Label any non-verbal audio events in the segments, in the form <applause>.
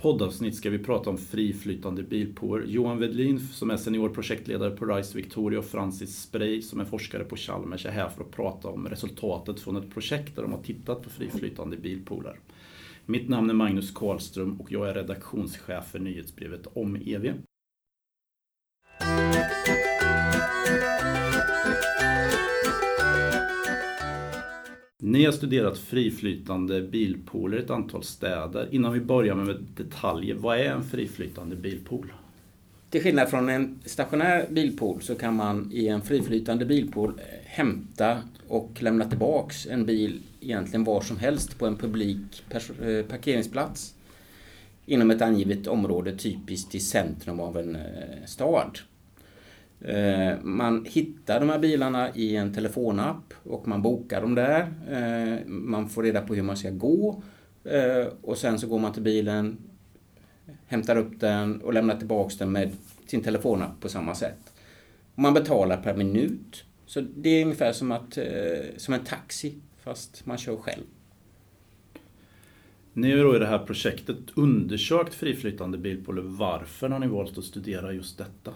poddavsnitt ska vi prata om friflytande bilpooler. Johan Wedlin som är senior projektledare på RISE Victoria och Francis Spray som är forskare på Chalmers är här för att prata om resultatet från ett projekt där de har tittat på friflytande bilpooler. Mitt namn är Magnus Karlström och jag är redaktionschef för nyhetsbrevet om EV. Ni har studerat friflytande bilpooler i ett antal städer. Innan vi börjar med detaljer, vad är en friflytande bilpool? Till skillnad från en stationär bilpool så kan man i en friflytande bilpool hämta och lämna tillbaks en bil egentligen var som helst på en publik eh, parkeringsplats inom ett angivet område, typiskt i centrum av en eh, stad. Eh, man hittar de här bilarna i en telefonapp och man bokar dem där. Eh, man får reda på hur man ska gå eh, och sen så går man till bilen, hämtar upp den och lämnar tillbaks den med sin telefonapp på samma sätt. Man betalar per minut. Så det är ungefär som, att, som en taxi fast man kör själv. Ni har ju då i det här projektet undersökt friflytande bilpooler. Varför har ni valt att studera just detta?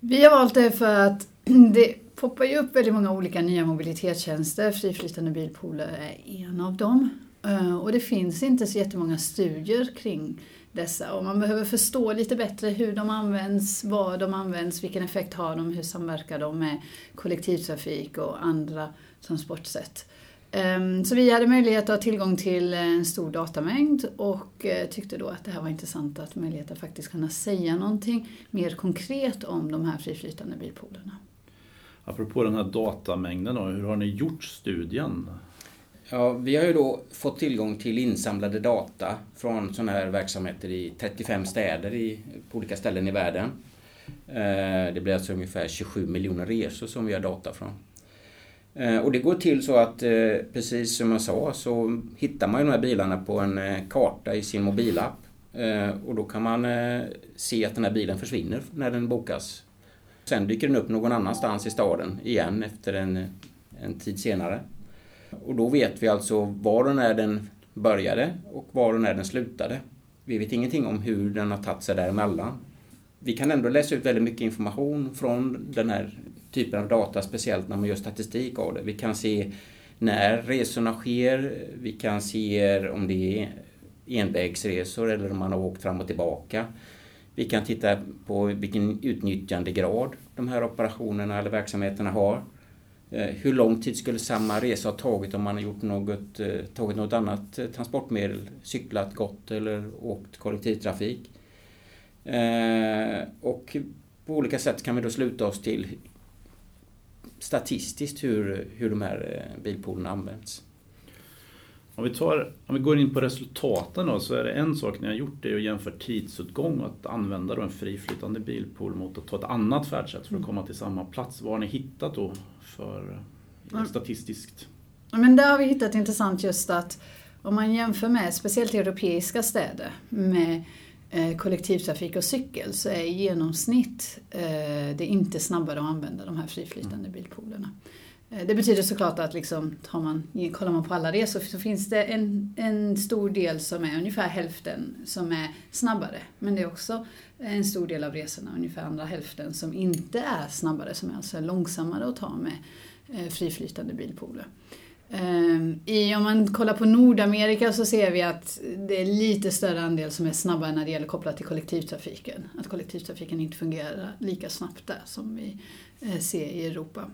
Vi har valt det för att <clears throat> det poppar ju upp väldigt många olika nya mobilitetstjänster. Friflytande bilpooler är en av dem. Eh, och det finns inte så jättemånga studier kring dessa och man behöver förstå lite bättre hur de används, var de används, vilken effekt har de, hur samverkar de med kollektivtrafik och andra transportsätt. Ehm, så vi hade möjlighet att ha tillgång till en stor datamängd och eh, tyckte då att det här var intressant att möjlighet att faktiskt kunna säga någonting mer konkret om de här friflytande bilpoolerna. Apropå den här datamängden då, hur har ni gjort studien? Ja, vi har ju då fått tillgång till insamlade data från sådana här verksamheter i 35 städer i, på olika ställen i världen. Eh, det blir alltså ungefär 27 miljoner resor som vi har data från. Eh, och det går till så att eh, precis som jag sa så hittar man de här bilarna på en eh, karta i sin mobilapp. Och då kan man se att den här bilen försvinner när den bokas. Sen dyker den upp någon annanstans i staden igen efter en, en tid senare. Och då vet vi alltså var och när den började och var och när den slutade. Vi vet ingenting om hur den har tagit sig däremellan. Vi kan ändå läsa ut väldigt mycket information från den här typer av data, speciellt när man gör statistik av det. Vi kan se när resorna sker, vi kan se om det är envägsresor eller om man har åkt fram och tillbaka. Vi kan titta på vilken utnyttjandegrad de här operationerna eller verksamheterna har. Eh, hur lång tid skulle samma resa ha tagit om man har gjort något, eh, tagit något annat eh, transportmedel, cyklat, gått eller åkt kollektivtrafik. Och på olika sätt kan vi då sluta oss till statistiskt hur, hur de här eh, bilpoolerna används. Om vi, tar, om vi går in på resultaten då, så är det en sak ni har gjort det är att jämföra tidsåtgång och att använda då en friflytande bilpool mot att ta ett annat färdsätt för att komma till samma plats. Vad har ni hittat då för mm. statistiskt? Men där har vi hittat intressant just att om man jämför med speciellt europeiska städer med kollektivtrafik och cykel så är i genomsnitt eh, det inte snabbare att använda de här friflytande bilpoolerna. Eh, det betyder såklart att liksom, tar man, kollar man på alla resor så finns det en, en stor del som är ungefär hälften som är snabbare. Men det är också en stor del av resorna, ungefär andra hälften, som inte är snabbare, som är alltså långsammare att ta med friflytande bilpooler. Ehm, I, om man kollar på Nordamerika så ser vi att det är lite större andel som är snabbare när det gäller kopplat till kollektivtrafiken. Att kollektivtrafiken inte fungerar lika snabbt där som vi eh, ser i Europa.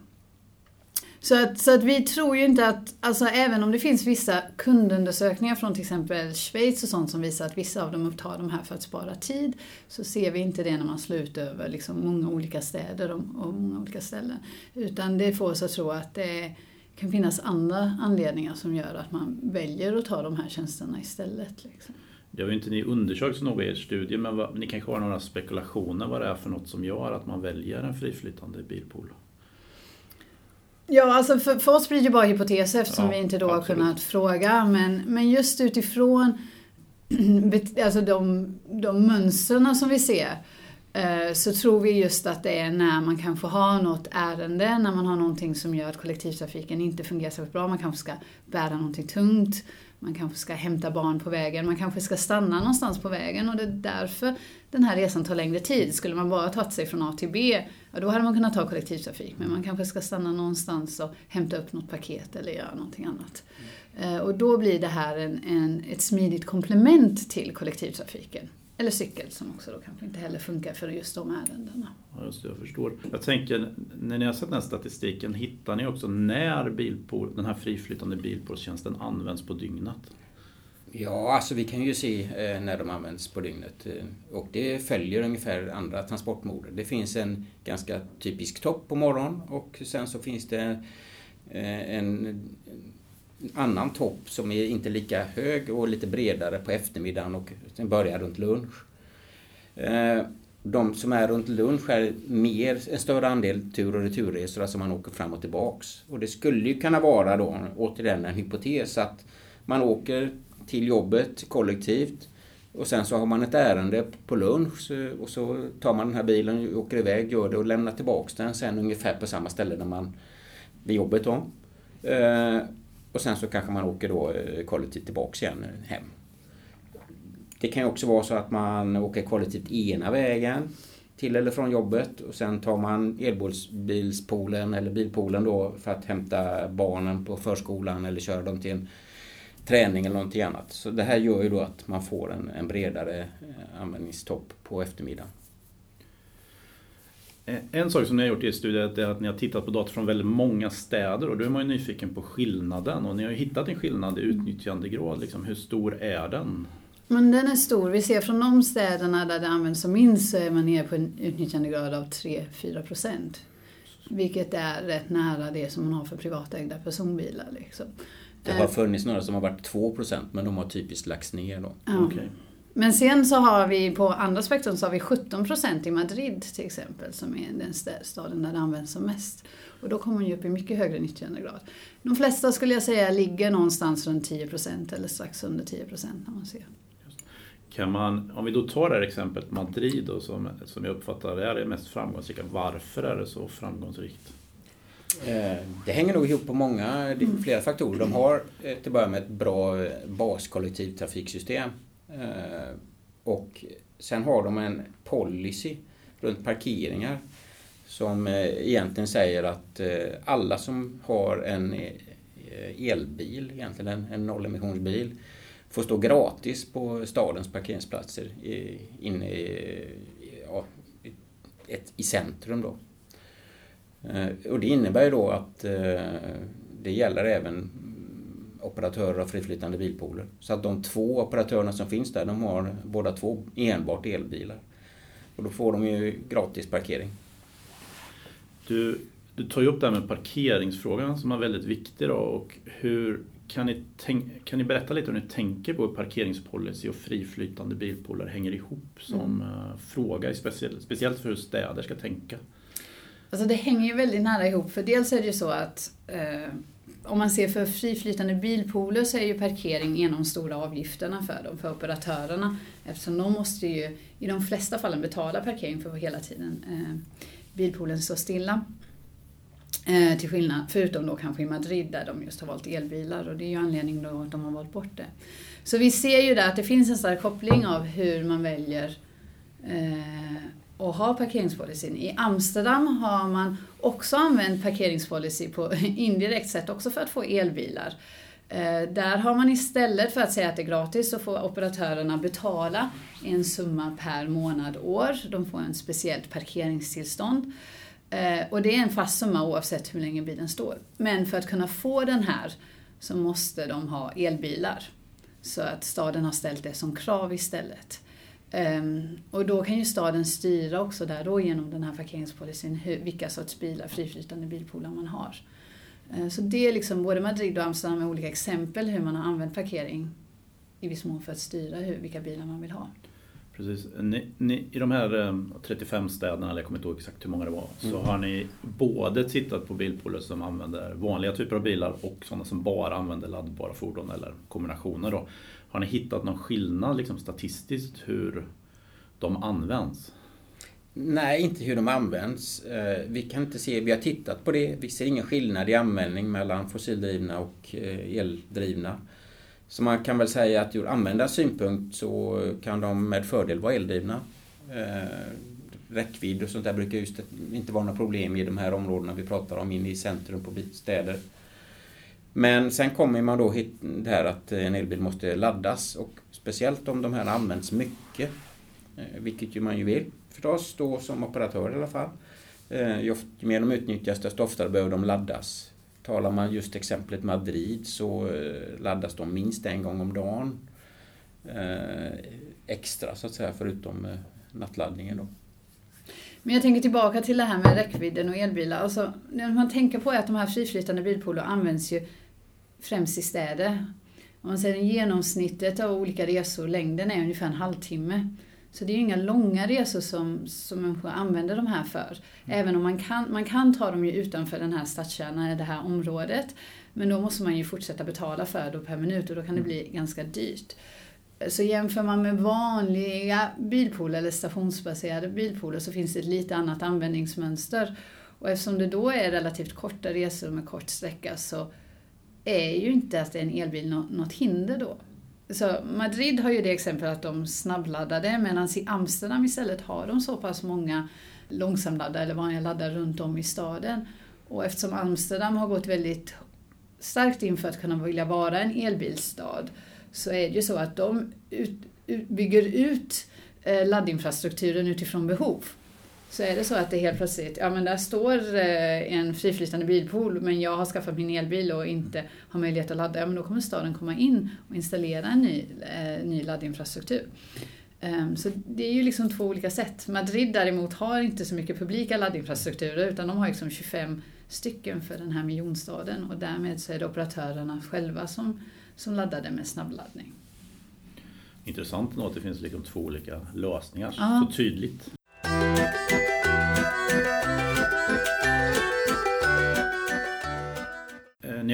Så att, så att vi tror ju inte att, alltså även om det finns vissa kundundersökningar från till exempel Schweiz och sånt som visar att vissa av dem upptar de här för att spara tid, så ser vi inte det när man slår ut över liksom många olika städer och, och många olika ställen. Utan det får oss att tro att det är kan finnas andra anledningar som gör att man väljer att ta de här tjänsterna istället. Liksom. Det har ju inte ni undersökt så noga i er studie, men vad, ni kanske har några spekulationer vad det är för något som gör att man väljer en friflytande bilpool? Ja, alltså för, för oss blir det bara hypoteser eftersom ja, vi inte då absolut. har kunnat fråga. Men, men just utifrån <clears throat> alltså de, de mönstren som vi ser så tror vi just att det är när man kanske har något ärende, när man har någonting som gör att kollektivtrafiken inte fungerar så bra. Man kanske ska bära någonting tungt. Man kanske ska hämta barn på vägen, man kanske ska stanna någonstans på vägen och det är därför den här resan tar längre tid. Skulle man bara tagit sig från A till B, ja, då hade man kunnat ta kollektivtrafik. Men man kanske ska stanna någonstans och hämta upp något paket eller göra någonting annat. Eh, och då blir det här en, en, ett smidigt komplement till kollektivtrafiken. Eller cykel som också då kanske inte heller funkar för just de ärendena. Ja, just det, jag förstår. Jag tänker, när ni har sett den här statistiken, hittar ni också när bilpool, den här friflytande bilpoolstjänsten används på dygnet? Ja, alltså vi kan ju se eh, när de används på dygnet eh, och det följer ungefär andra transportmode. Det finns en ganska typisk topp på morgonen och sen så finns det eh, en annan topp som är inte lika hög och lite bredare på eftermiddagen och sen börjar runt lunch. Eh, de som är runt lunch är mer, en större andel tur och returresor, alltså man åker fram och tillbaks. Och det skulle ju kunna vara då, återigen en hypotes, att man åker till jobbet kollektivt. Och sen så har man ett ärende på lunch eh, och så tar man den här bilen, åker iväg, gör det och lämnar tillbaks den sen ungefär på samma ställe där man vid jobbet då. Eh, och sen så kanske man åker då eh, kollektivt tillbaks igen eh, hem. Det kan ju också vara så att man åker kollektivt ena vägen till eller från jobbet och sen tar man elbilspoolen eller bilpoolen då för att hämta barnen på förskolan eller köra dem till en träning eller någonting annat. Så det här gör ju då att man får en, en bredare eh, användningstopp på eftermiddagen. Eh, en sak som ni har gjort i er studie är att ni har tittat på data från väldigt många städer och då är man ju nyfiken på skillnaden och ni har ju hittat en skillnad i utnyttjandegrad. Liksom, hur stor är den? Men den är stor. Vi ser från de städerna där det används som minst så är man nere på en utnyttjandegrad av 3-4 procent. Vilket är rätt nära det som man har för privatägda personbilar. Liksom. Det har funnits några som har varit 2% men de har typiskt lagts ner då. Ja. Okay. Men sen så har vi på andra spektrum så har vi 17% i Madrid till exempel som är den staden där det används som mest. Och då kommer man ju upp i mycket högre nyttjandegrad. De flesta skulle jag säga ligger någonstans runt 10% eller strax under 10% när man ser. Kan man, om vi då tar det här exemplet Madrid då, som, som jag uppfattar är det mest framgångsrika. Varför är det så framgångsrikt? Eh, det hänger nog ihop på många, flera faktorer. De har eh, till att börja med ett bra baskollektivtrafiksystem. Eh, och sen har de en policy runt parkeringar som eh, egentligen säger att eh, alla som har en elbil, egentligen en nollemissionsbil, får stå gratis på stadens parkeringsplatser inne i, ja, i centrum. Då. Och det innebär ju då att det gäller även operatörer av friflytande bilpooler. Så att de två operatörerna som finns där, de har båda två enbart elbilar. Och då får de ju gratis parkering. Du, du tar ju upp det här med parkeringsfrågan som är väldigt viktig då och hur kan ni, tänk, kan ni berätta lite hur ni tänker på hur parkeringspolicy och friflytande bilpooler hänger ihop som mm. Eh, fråga, speciellt, speciellt för hur städer ska tänka? Alltså det hänger ju väldigt nära ihop för dels är det ju så att eh, om man ser för friflytande bilpooler så är ju parkering en av de stora avgifterna för dem, för operatörerna. Eftersom de måste ju i de flesta fallen betala parkering för att hela tiden eh, bilpoolen står stilla. Eh, till skillnad, förutom då kanske i Madrid där de just har valt elbilar och det är ju anledningen då att de har valt bort det. Så vi ser ju där att det finns en stark koppling av hur man väljer eh, och ha parkeringspolicyn. I Amsterdam har man också använt parkeringspolicy på <laughs> indirekt sätt också för att få elbilar. Eh, där har man istället för att säga att det är gratis så får operatörerna betala en summa per månad år. De får en speciellt parkeringstillstånd. Eh, och det är en fast summa oavsett hur länge bilen står. Men för att kunna få den här så måste de ha elbilar. Så att staden har ställt det som krav istället. Um, och då kan ju staden styra också där då genom den här parkeringspolicyn hur, vilka sorts bilar, friflytande bilpooler man har. Uh, så det är liksom både Madrid och Amsterdam med olika exempel hur man har använt parkering i viss mån för att styra hur, vilka bilar man vill ha. Precis. Ni, ni, I de här 35 städerna, eller jag kommer inte ihåg exakt hur många det var, mm. så har ni både tittat på bilpooler som använder vanliga typer av bilar och sådana som bara använder laddbara fordon eller kombinationer. Då. Har ni hittat någon skillnad liksom, statistiskt hur de används? Nej, inte hur de används. Eh, vi kan inte se, vi har tittat på det, vi ser ingen skillnad i användning mellan fossildrivna och eh, eldrivna. Så man kan väl säga att ur användarens synpunkt så kan de med fördel vara eldrivna. Eh, räckvidd och sånt där brukar just inte vara några problem i de här områdena vi pratar om, inne i centrum på städer. Men sen kommer man då hit det här att eh, en elbil måste laddas och speciellt om de här används mycket, eh, vilket ju man ju vill förstås då som operatör i alla fall. Eh, ju mer de utnyttjas desto oftare behöver de laddas. Talar man just exemplet Madrid så laddas de minst en gång om dagen extra så att säga förutom nattladdningen då. Men jag tänker tillbaka till det här med räckvidden och elbilar. Alltså, det man tänker på är att de här friflytande bilpooler används ju främst i städer. Om man säger genomsnittet av olika resor, längden är ungefär en halvtimme. Så det är ju inga långa resor som, som människor använder de här för. Mm. Även om man kan, man kan ta dem ju utanför den här stadskärnan, det här området. Men då måste man ju fortsätta betala för det per minut och då kan det mm. bli ganska dyrt. Så jämför man med vanliga bilpooler eller stationsbaserade bilpooler så finns det ett lite annat användningsmönster. Och eftersom det då är relativt korta resor med kort sträcka så är ju inte att det är en elbil något hinder då. Så Madrid har ju det exempel att de snabbladdade medan i Amsterdam istället har de så pass många långsamladdare eller vanliga laddare runt om i staden. Och eftersom Amsterdam har gått väldigt starkt in för att kunna vilja vara en elbilsstad så är det ju så att de ut, ut, bygger ut eh, laddinfrastrukturen utifrån behov. Så är det så att det helt plötsligt, ja men där står eh, en friflytande bilpool men jag har skaffat min elbil och inte har möjlighet att ladda, ja men då kommer staden komma in och installera en ny, eh, ny laddinfrastruktur. Um, så det är ju liksom två olika sätt. Madrid däremot har inte så mycket publika laddinfrastrukturer utan de har liksom 25 stycken för den här miljonstaden och därmed så är det operatörerna själva som, som laddar med snabbladdning. Intressant ändå att det finns liksom två olika lösningar ja. så tydligt.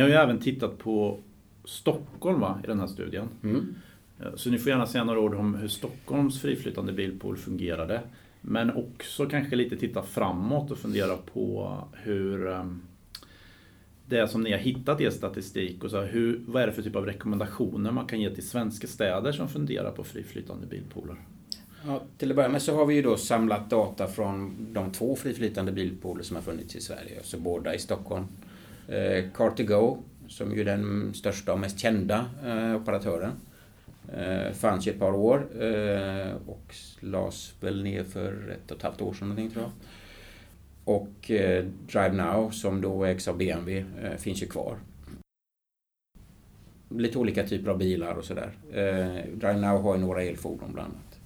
Ni har ju även tittat på Stockholm va, i den här studien. Mm. Eh, så ni får gärna säga några ord om hur Stockholms friflytande bilpool fungerade. Men också kanske lite titta framåt och fundera på hur ehm, det som ni har hittat i er statistik och så här, hur, vad är det för typ av rekommendationer man kan ge till svenska städer som funderar på friflytande bilpooler? Ja, till att börja med så har vi ju då samlat data från de två friflytande bilpooler som har funnits i Sverige, alltså båda i Stockholm. Eh, Car2Go, som ju är den största och mest kända eh, operatören, eh, fanns ju ett par år eh, och lades väl ner för ett och ett halvt år sedan någonting tror jag. Och eh, DriveNow som då ägs av BMW eh, finns ju kvar. Lite olika typer av bilar och sådär. Eh, Drive Now har ju några elfordon bland annat.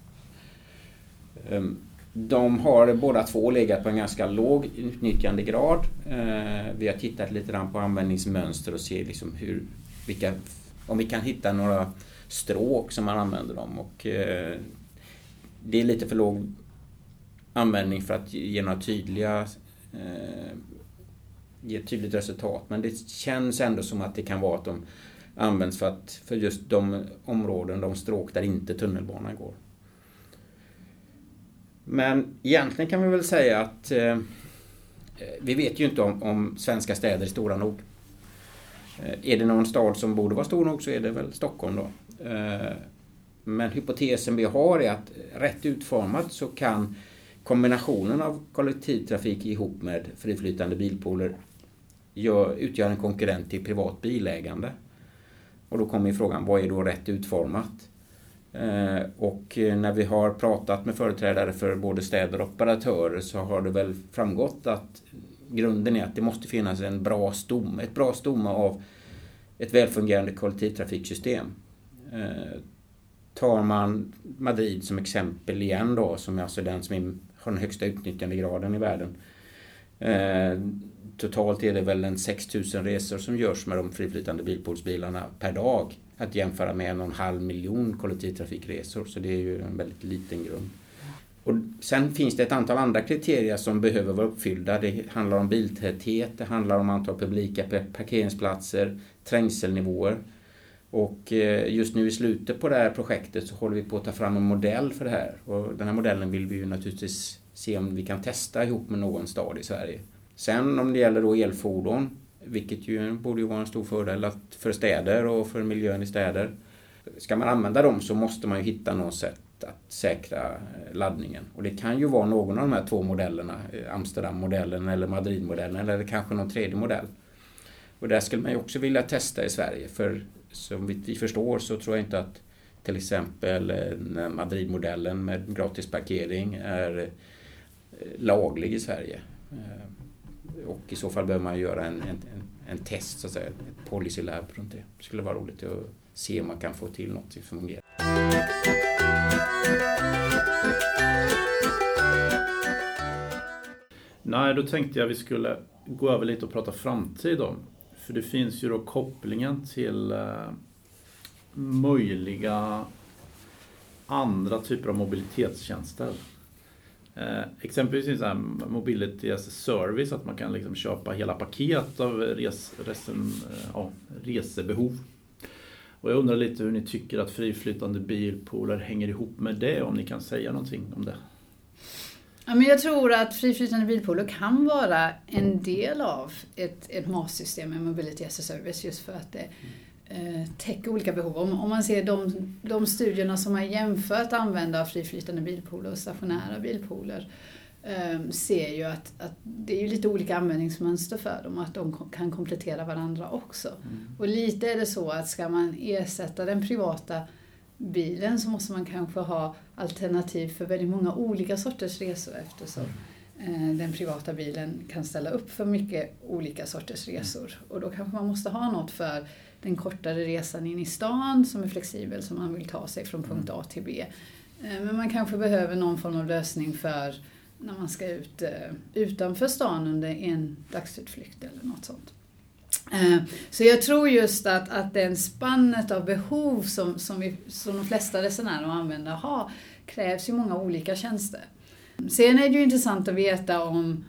Ehm, de har båda två legat på en ganska låg utnyttjandegrad. Eh, vi har tittat lite grann på användningsmönster och ser liksom hur, vilka, om vi kan hitta några stråk som man använder dem. Och, eh, det är lite för låg användning för att ge några tydliga eh, ge ett tydligt resultat. Men det känns ändå som att det kan vara att de används för, att, för just de områden, de stråk där inte tunnelbanan går. Men egentligen kan vi väl säga att eh, vi vet ju inte om, om, svenska städer är stora nog. Eh, är det någon stad som borde vara stor nog så är det väl Stockholm då. Eh, men hypotesen vi har är att rätt utformat så kan kombinationen av kollektivtrafik ihop med friflytande bilpooler gör, utgör en konkurrent till privat bilägande. Och då kommer frågan, vad är då rätt utformat? Eh, och eh, när vi har pratat med företrädare för både städer och operatörer så har det väl framgått att grunden är att det måste finnas en bra stomme, ett bra stomme av ett välfungerande kollektivtrafiksystem. Eh, tar man Madrid som exempel igen då, som är alltså den som har den högsta utnyttjandegraden i världen. Totalt är det väl en 6000 resor som görs med de friflytande bilpoolsbilarna per dag att jämföra med en och en halv miljon kollektivtrafikresor. Så det är ju en väldigt liten grund. Och sen finns det ett antal andra kriterier som behöver vara uppfyllda. Det handlar om biltäthet, det handlar om antal publika parkeringsplatser, trängselnivåer. Och eh, just nu i slutet på det här projektet så håller vi på att ta fram en modell för det här. Och den här modellen vill vi ju naturligtvis se om vi kan testa ihop med någon stad i Sverige. Sen om det gäller då elfordon vilket ju borde ju vara en stor fördel att för städer och för miljön i städer. Ska man använda dem så måste man ju hitta något sätt att säkra eh, laddningen. Och det kan ju vara någon av de här två modellerna, eh, Amsterdammodellen eller Madridmodellen eller kanske någon tredje modell. Och där skulle man ju också vilja testa i Sverige för som vi förstår så tror jag inte att till exempel eh, Madridmodellen med gratis parkering är laglig i Sverige. Och i så fall behöver man göra en, en, en test, så att säga, ett policy lab runt det. Det skulle vara roligt att se om man kan få till något som fungerar. Nej, då tänkte jag vi skulle gå över lite och prata framtid om. För det finns ju då kopplingen till eh, möjliga andra typer av mobilitetstjänster. Eh, exempelvis så här Mobility as a service, att man kan liksom köpa hela paket av res, resen, eh, ja, resebehov. Och jag undrar lite hur ni tycker att friflytande bilpooler hänger ihop med det, om ni kan säga någonting om det? Ja, men jag tror att friflytande bilpooler kan vara en del av ett, ett MAS-system med Mobility as a Service just för att det eh, täcker olika behov. Om, om man ser de, de studierna som har jämfört användande av friflytande bilpooler och stationära bilpooler eh, ser ju att, att det är ju lite olika användningsmönster för dem och att de kan komplettera varandra också. Mm. Och lite är det så att ska man ersätta den privata bilen så måste man kanske ha alternativ för väldigt många olika sorters resor eftersom mm. den privata bilen kan ställa upp för mycket olika sorters resor. Och då kanske man måste ha något för den kortare resan in i stan som är flexibel som man vill ta sig från punkt A till B. Eh, men man kanske behöver någon form av lösning för när man ska ut eh, utanför stan under en dagsutflykt eller något sånt. Eh, så jag tror just att, att den spannet av behov som, som, vi, som de flesta resenärer och användare har krävs ju många olika tjänster. Sen är det ju intressant att veta om,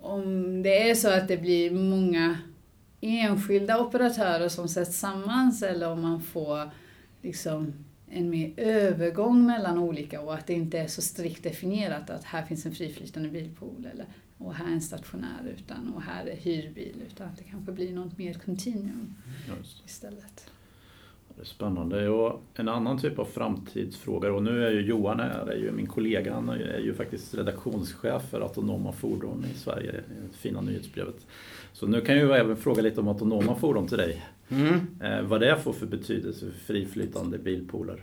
om det är så att det blir många enskilda operatörer som sätts samman eller om man får liksom en mer övergång mellan olika och att det inte är så strikt definierat att här finns en friflytande bilpool eller och här är en stationär utan och här är hyrbil utan att det kanske blir något mer kontinuum istället. Det är spännande. Och en annan typ av framtidsfråga och nu är ju Johan här, är ju min kollega, han är ju faktiskt redaktionschef för autonoma fordon i Sverige, i det fina nyhetsbrevet. Så nu kan jag ju även fråga lite om autonoma fordon till dig. Mm. Eh, vad det får för betydelse för friflytande bilpooler?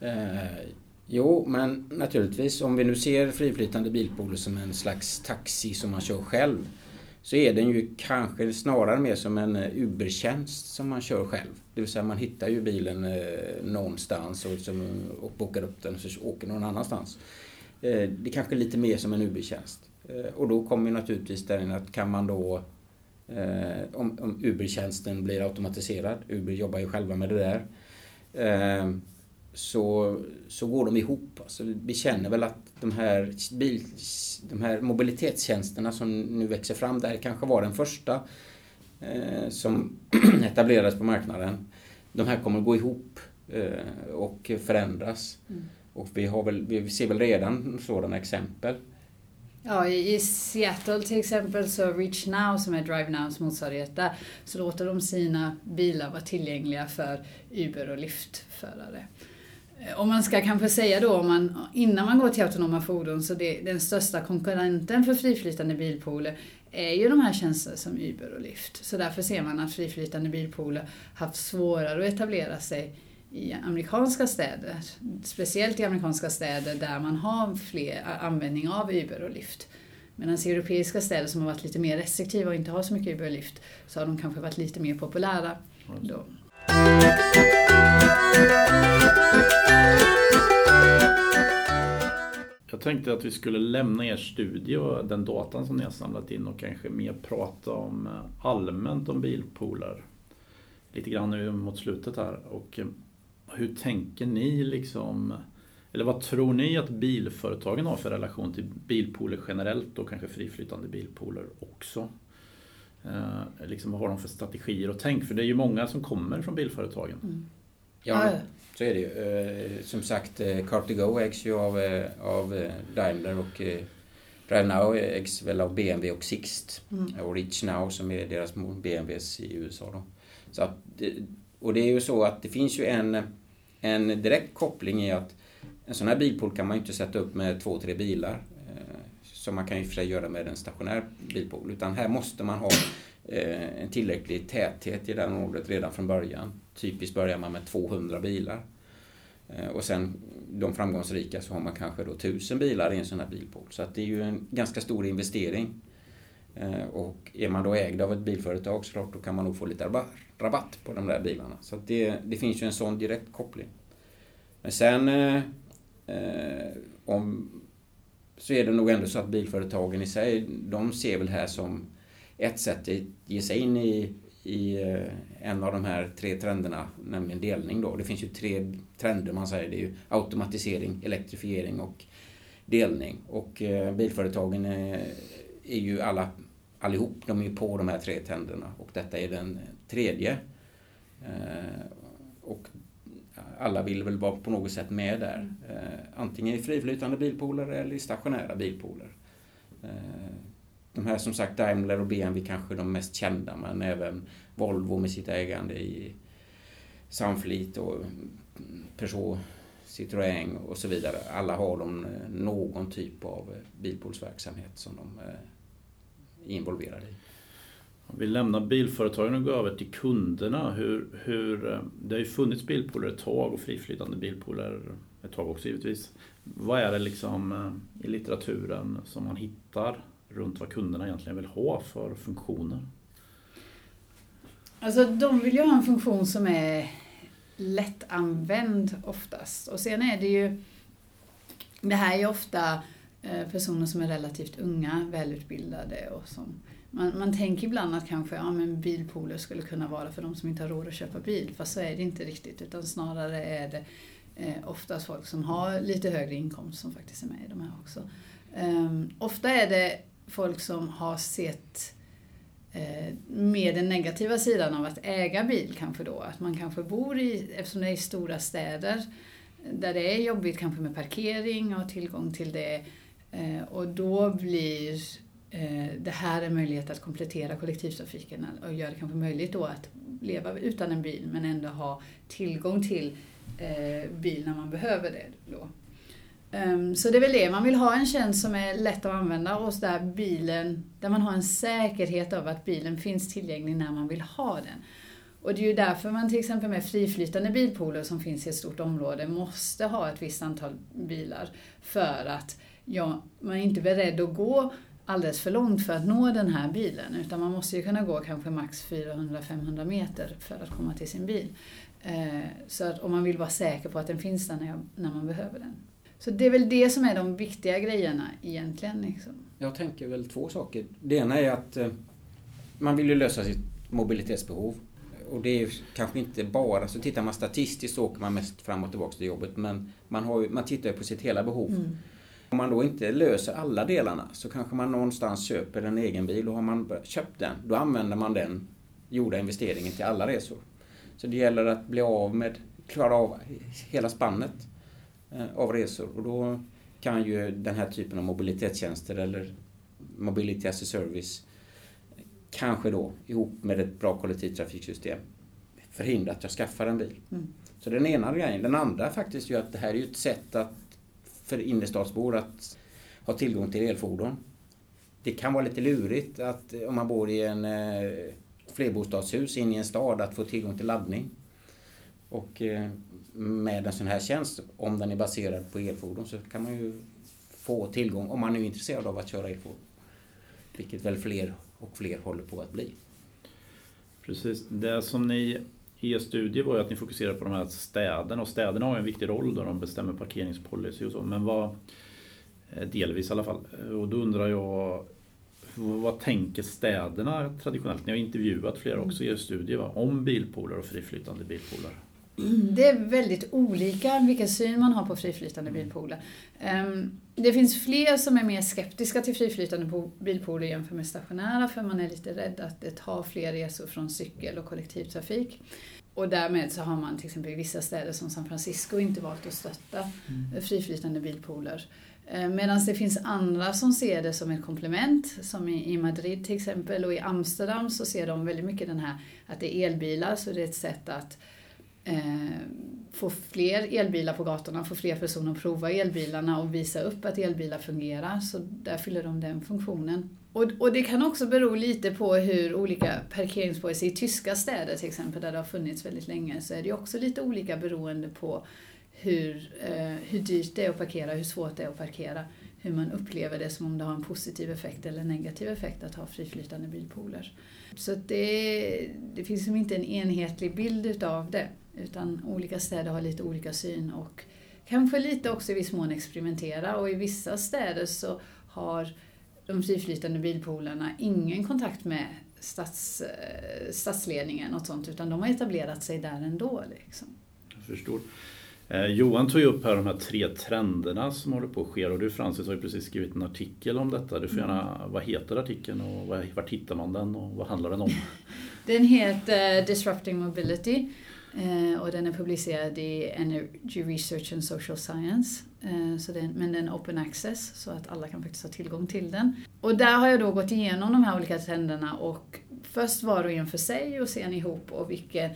Eh, jo, men naturligtvis om vi nu ser friflytande bilpooler som en slags taxi som man kör själv så är den ju kanske snarare mer som en eh, Ubertjänst som man kör själv. Det vill säga man hittar ju bilen eh, någonstans och, som, och bokar upp den och så åker någon annanstans. Eh, det är kanske lite mer som en Ubertjänst. Eh, och då kommer naturligtvis den att kan man då eh, om, om Uber-tjänsten blir automatiserad, Uber jobbar ju själva med det där, eh, så, så går de ihop. Alltså, vi känner väl att de här, bil, de här mobilitetstjänsterna som nu växer fram, där kanske var den första som <clears throat> etablerades på marknaden. De här kommer gå ihop och förändras. Mm. Och vi, har väl, vi ser väl redan sådana exempel. Ja, i Seattle till exempel så Reach Now som är Drive Nows motsvarighet där så låter de sina bilar vara tillgängliga för Uber och Lyft-förare. Eh, om man ska kanske säga då, om man, innan man går till autonoma fordon, så det, den största konkurrenten för friflytande bilpooler är ju de här tjänster som Uber och Lyft. Så därför ser man att friflytande bilpooler haft svårare att etablera sig i amerikanska städer. Speciellt i amerikanska städer där man har fler användning av Uber och Lyft. Medan i europeiska städer som har varit lite mer restriktiva och inte har så mycket Uber och Lyft så har de kanske varit lite mer populära. Då. Jag tänkte att vi skulle lämna er studie och den datan som ni har samlat in och kanske mer prata om eh, allmänt om bilpooler. Lite grann nu mot slutet här. Och eh, hur tänker ni liksom, eller vad tror ni att bilföretagen har för relation till bilpooler generellt och kanske friflytande bilpooler också? Eh, liksom, vad har de för strategier och tänk? För det är ju många som kommer från bilföretagen. Mm. Ja, så är det ju. Eh, som sagt, eh, Car2Go ägs ju av, eh, av Daimler och Drive Now ägs väl av BMW och Sixt. Mm. Och Rich Now som är deras BMWs i USA. Då. Så att, och det är ju så att det finns ju en, en direkt koppling är att en sån här bilpool kan man ju inte sätta upp med två, tre bilar. Eh, som man kan ju för sig göra med en stationär bilpool. Utan här måste man ha eh, en tillräcklig täthet i det här området redan från början. Typiskt börjar man med 200 bilar. Eh, och sen de framgångsrika så har man kanske då 1000 bilar i en sån här bilpool. Så att det är ju en ganska stor investering. Eh, och är man då ägd av ett bilföretag så klart, då kan man nog få lite rabatt på de där bilarna. Så det, det finns ju en sån direkt koppling. Men sen eh, eh, om, så är det nog ändå så att bilföretagen i sig, de ser väl här som ett sätt att ge sig in i, i eh, en av de här tre trenderna, nämligen delning. Då. Det finns ju tre trender man säger. Det är ju automatisering, elektrifiering och delning. Och eh, bilföretagen är, är ju alla, allihop, de är på de här tre trenderna och detta är den tredje. Eh, och alla vill väl vara på något sätt med där. Mm. Eh, antingen i friflytande bilpooler eller i stationära bilpooler. Eh, de här som sagt Daimler och BMW kanske är de mest kända men även Volvo med sitt ägande i Sunfleet och Peugeot, Citroën och så vidare. Alla har de någon typ av bilpoolsverksamhet som de involverade i. Vi lämnar bilföretagen och går över till kunderna. Hur, hur, eh, det har ju funnits bilpooler ett tag och friflytande bilpooler ett tag också givetvis. Vad är det liksom eh, i litteraturen som man hittar runt vad kunderna egentligen vill ha för funktioner? Alltså de vill ju ha en funktion som är lättanvänd oftast. Och sen är det ju, det här är ju ofta Eh, personer som är relativt unga, välutbildade och som man, man tänker ibland att kanske ja, men bilpooler skulle kunna vara för de som inte har råd att köpa bil, fast så är det inte riktigt. Utan snarare är det eh, oftast folk som har lite högre inkomst som faktiskt är med i de här också. Um, ofta är det folk som har sett eh, med den negativa sidan av att äga bil kanske då. Att man kanske bor i, eftersom det är i stora städer, där det är jobbigt kanske med parkering och tillgång till det. Eh, och då blir Eh, det här en möjlighet att komplettera kollektivtrafiken och göra det kanske möjligt då att leva utan en bil men ändå ha tillgång till eh, bil när man behöver det. Då. Ehm, så det är väl det, man vill ha en tjänst som är lätt att använda och där, bilen, där man har en säkerhet av att bilen finns tillgänglig när man vill ha den. Och det är ju därför man till exempel med friflytande bilpooler som finns i ett stort område måste ha ett visst antal bilar. För att ja, man är inte beredd att gå alldeles för långt för att nå den här bilen. Utan man måste ju kunna gå kanske max 400-500 meter för att komma till sin bil. Eh, så att om man vill vara säker på att den finns där när, man behöver den. Så det är väl det som är de viktiga grejerna egentligen. Liksom. Jag tänker väl två saker. Det ena är att eh, man vill ju lösa sitt mobilitetsbehov. Och det är kanske inte bara, så tittar man statistiskt så åker man mest fram och tillbaka till jobbet. Men man, har, man tittar ju på sitt hela behov. Mm. Om man då inte löser alla delarna så kanske man någonstans köper en egen bil och har man köpt den, då använder man den gjorda investeringen till alla resor. Så det gäller att bli av med, klara av hela spannet eh, av resor och då kan ju den här typen av mobilitetstjänster eller Mobility as a Service kanske då ihop med ett bra kollektivtrafiksystem förhindra att jag skaffar en bil. Mm. Så den ena grejen. Den andra är faktiskt ju att det här är ju ett sätt att för innerstadsbor att ha tillgång till elfordon. Det kan vara lite lurigt att om man bor i en eh, flerbostadshus in i en stad att få tillgång till laddning. Och eh, med en sån här tjänst, om den är baserad på elfordon, så kan man ju få tillgång om man är intresserad av att köra elfordon. Vilket väl fler och fler håller på att bli. Precis. Det som ni er studie var ju att ni fokuserar på de här städerna och städerna har ju en viktig roll då de bestämmer parkeringspolicy och så. Men vad, eh, delvis i alla fall. Och då undrar jag vad tänker städerna traditionellt? Ni har intervjuat flera också i er studie va? om bilpooler och friflytande bilpooler. Det är väldigt olika vilken syn man har på friflytande mm. bilpooler. Ehm, det finns fler som är mer skeptiska till friflytande bilpooler jämfört med stationära för man är lite rädd att det tar fler resor från cykel och kollektivtrafik. och därmed så har man till exempel i vissa städer som San Francisco inte valt att stötta mm. friflytande bilpooler. Eh, Medan det finns andra som ser det som ett komplement, som i Madrid till exempel och i Amsterdam så ser de väldigt mycket den här att det är elbilar så det är ett sätt att Eh, få fler elbilar på gatorna, få fler personer att prova elbilarna och visa upp att elbilar fungerar. Så där fyller de den funktionen. Och, och det kan också bero lite på hur olika parkeringspolicy i tyska städer till exempel, där det har funnits väldigt länge, så är det också lite olika beroende på hur, eh, hur dyrt det är att parkera, hur svårt det är att parkera, hur man upplever det som om det har en positiv effekt eller negativ effekt att ha friflytande bilpooler. Så det, det finns liksom inte en enhetlig bild utav det, utan olika städer har lite olika syn och kanske lite också i viss mån experimentera och i vissa städer så har de friflytande bilpoolerna ingen kontakt med stats, eh, stadsledningen och sånt utan de har etablerat sig där ändå. Liksom. Jag förstår. Eh, Johan tog ju upp här de här tre trenderna som håller på att ske och du Francis har ju precis skrivit en artikel om detta. Du får gärna, mm. vad heter artikeln och var, var hittar man den och vad handlar den om? <laughs> den heter Disrupting Mobility eh, och den är publicerad i Energy Research and Social Science. Eh, så den, men den är open access så att alla kan faktiskt ha tillgång till den. Och där har jag då gått igenom de här olika trenderna och först var och en för sig och sen ihop och vilken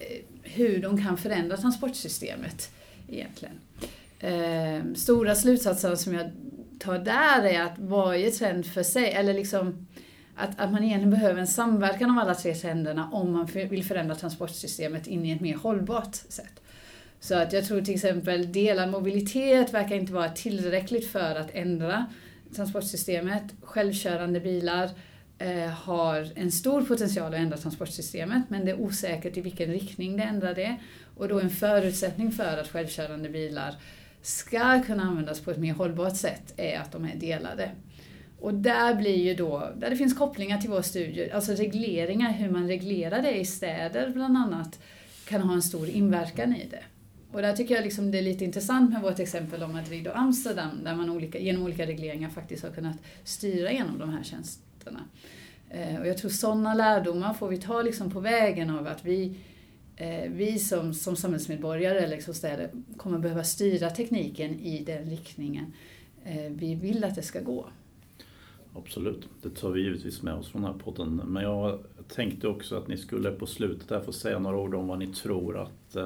Eh, hur de kan förändra transportsystemet egentligen. Eh, stora slutsatser som jag tar där är att varje trend för sig, eller liksom att, att man egentligen behöver en samverkan av alla tre trenderna om man vill förändra transportsystemet in i ett mer hållbart sätt. Så att jag tror till exempel delad mobilitet verkar inte vara tillräckligt för att ändra transportsystemet. Självkörande bilar Eh, har en stor potential att ändra transportsystemet men det är osäkert i vilken riktning det ändrar det. Och då en förutsättning för att självkörande bilar ska kunna användas på ett mer hållbart sätt är att de är delade. Och där blir ju då, där det finns kopplingar till vår studie, alltså regleringar, hur man reglerar det i städer bland annat, kan ha en stor inverkan i det. Och där tycker jag liksom det är lite intressant med vårt exempel om Madrid och Amsterdam, där man olika, genom olika regleringar faktiskt har kunnat styra genom de här tjänsterna eh, och jag tror sådana lärdomar får vi ta liksom på vägen av att vi, eh, vi som, som samhällsmedborgare eller liksom städer kommer behöva styra tekniken i den riktningen eh, vi vill att det ska gå. Absolut, det tar vi givetvis med oss från den här podden. Men jag tänkte också att ni skulle på slutet här få säga några ord om vad ni tror att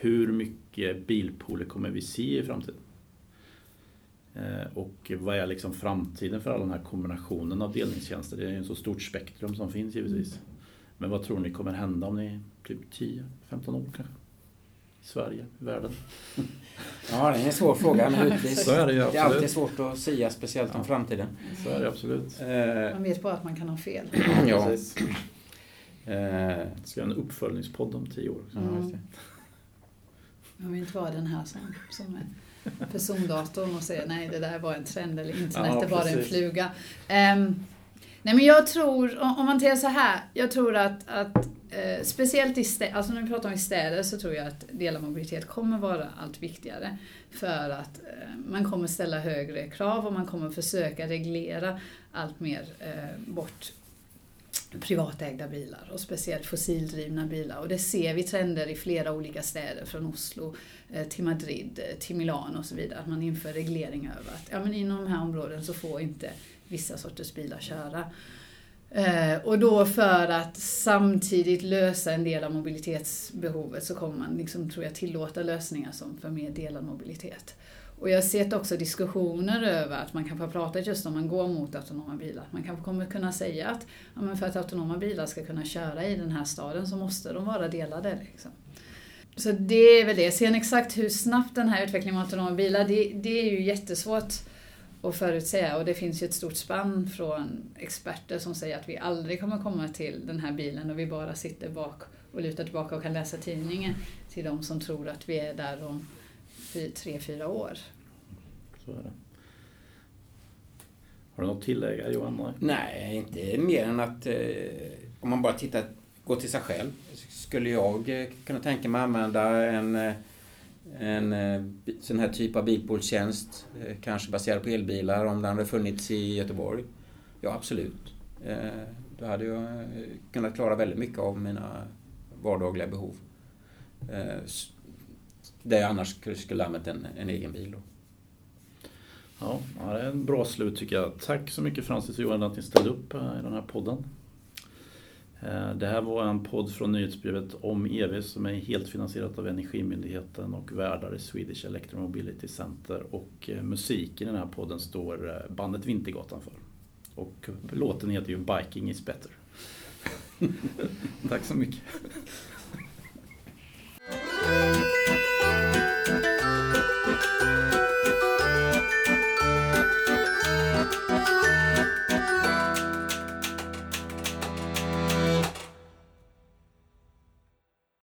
hur mycket bilpooler kommer vi se i framtiden? Eh, och vad är liksom framtiden för all den här kombinationen av delningstjänster? Det är ju ett så stort spektrum som finns givetvis. Men vad tror ni kommer hända om ni typ 10-15 år kanske? Sverige, i världen? <laughs> Ja, det är en svår fråga naturligtvis. Så är det ju. Det är alltid svårt att säga, speciellt ja. om framtiden. Så är det absolut. Eh, man vet bara att man kan ha fel. <clears throat> ja. Precis. Eh, ska göra en uppföljningspodd om tio år. Mm. Jag vill inte vara den här som, som är persondatorn och säga nej det där var en trend eller internet ja, det var en fluga. Um, nej men jag tror, om man tänker så här, jag tror att, att eh, speciellt i städer, alltså när vi pratar om i städer så tror jag att delad mobilitet kommer vara allt viktigare. För att eh, man kommer ställa högre krav och man kommer försöka reglera allt mer eh, bort privatägda bilar och speciellt fossildrivna bilar. Och det ser vi trender i flera olika städer, från Oslo eh, till Madrid, eh, till Milano och så vidare. Att man inför regleringar över att ja, men inom de här områdena så får inte vissa sorters bilar köra. Eh, och då för att samtidigt lösa en del av mobilitetsbehovet så kommer man, liksom, tror jag, tillåta lösningar som för mer delad mobilitet. Och jag har sett också diskussioner över att man kanske har pratat just om man går mot autonoma bilar. Man kanske kommer kunna säga att ja, men för att autonoma bilar ska kunna köra i den här staden så måste de vara delade. Liksom. Så det är väl det. Sen exakt hur snabbt den här utvecklingen med autonoma bilar, det, det är ju jättesvårt att förutsäga. Och det finns ju ett stort spann från experter som säger att vi aldrig kommer komma till den här bilen och vi bara sitter bak och lutar tillbaka och kan läsa tidningen. Till de som tror att vi är där om tre, fyra år. Så är det. Har du något att tillägga Johan? Nej, inte mer än att eh, om man bara tittar, går till sig själv. Skulle jag eh, kunna tänka mig använda en, eh, en eh, sån här typ av bilpoolstjänst, eh, kanske baserad på elbilar, om den hade funnits i Göteborg? Ja, absolut. Eh, då hade jag kunnat klara väldigt mycket av mina vardagliga behov. Där jag annars skulle använt en, en egen bil. Då. Ja, det är en bra slut tycker jag. Tack så mycket Francis och Johan att ni ställde upp i den här podden. Eh, det här var en podd från nyhetsbrevet om EV som är helt finansierat av Energimyndigheten och värdar i Swedish Electromobility Center. Och eh, musiken i den här podden står eh, bandet Vintergatan för. Och låten heter ju Biking is better. <laughs> Tack så mycket.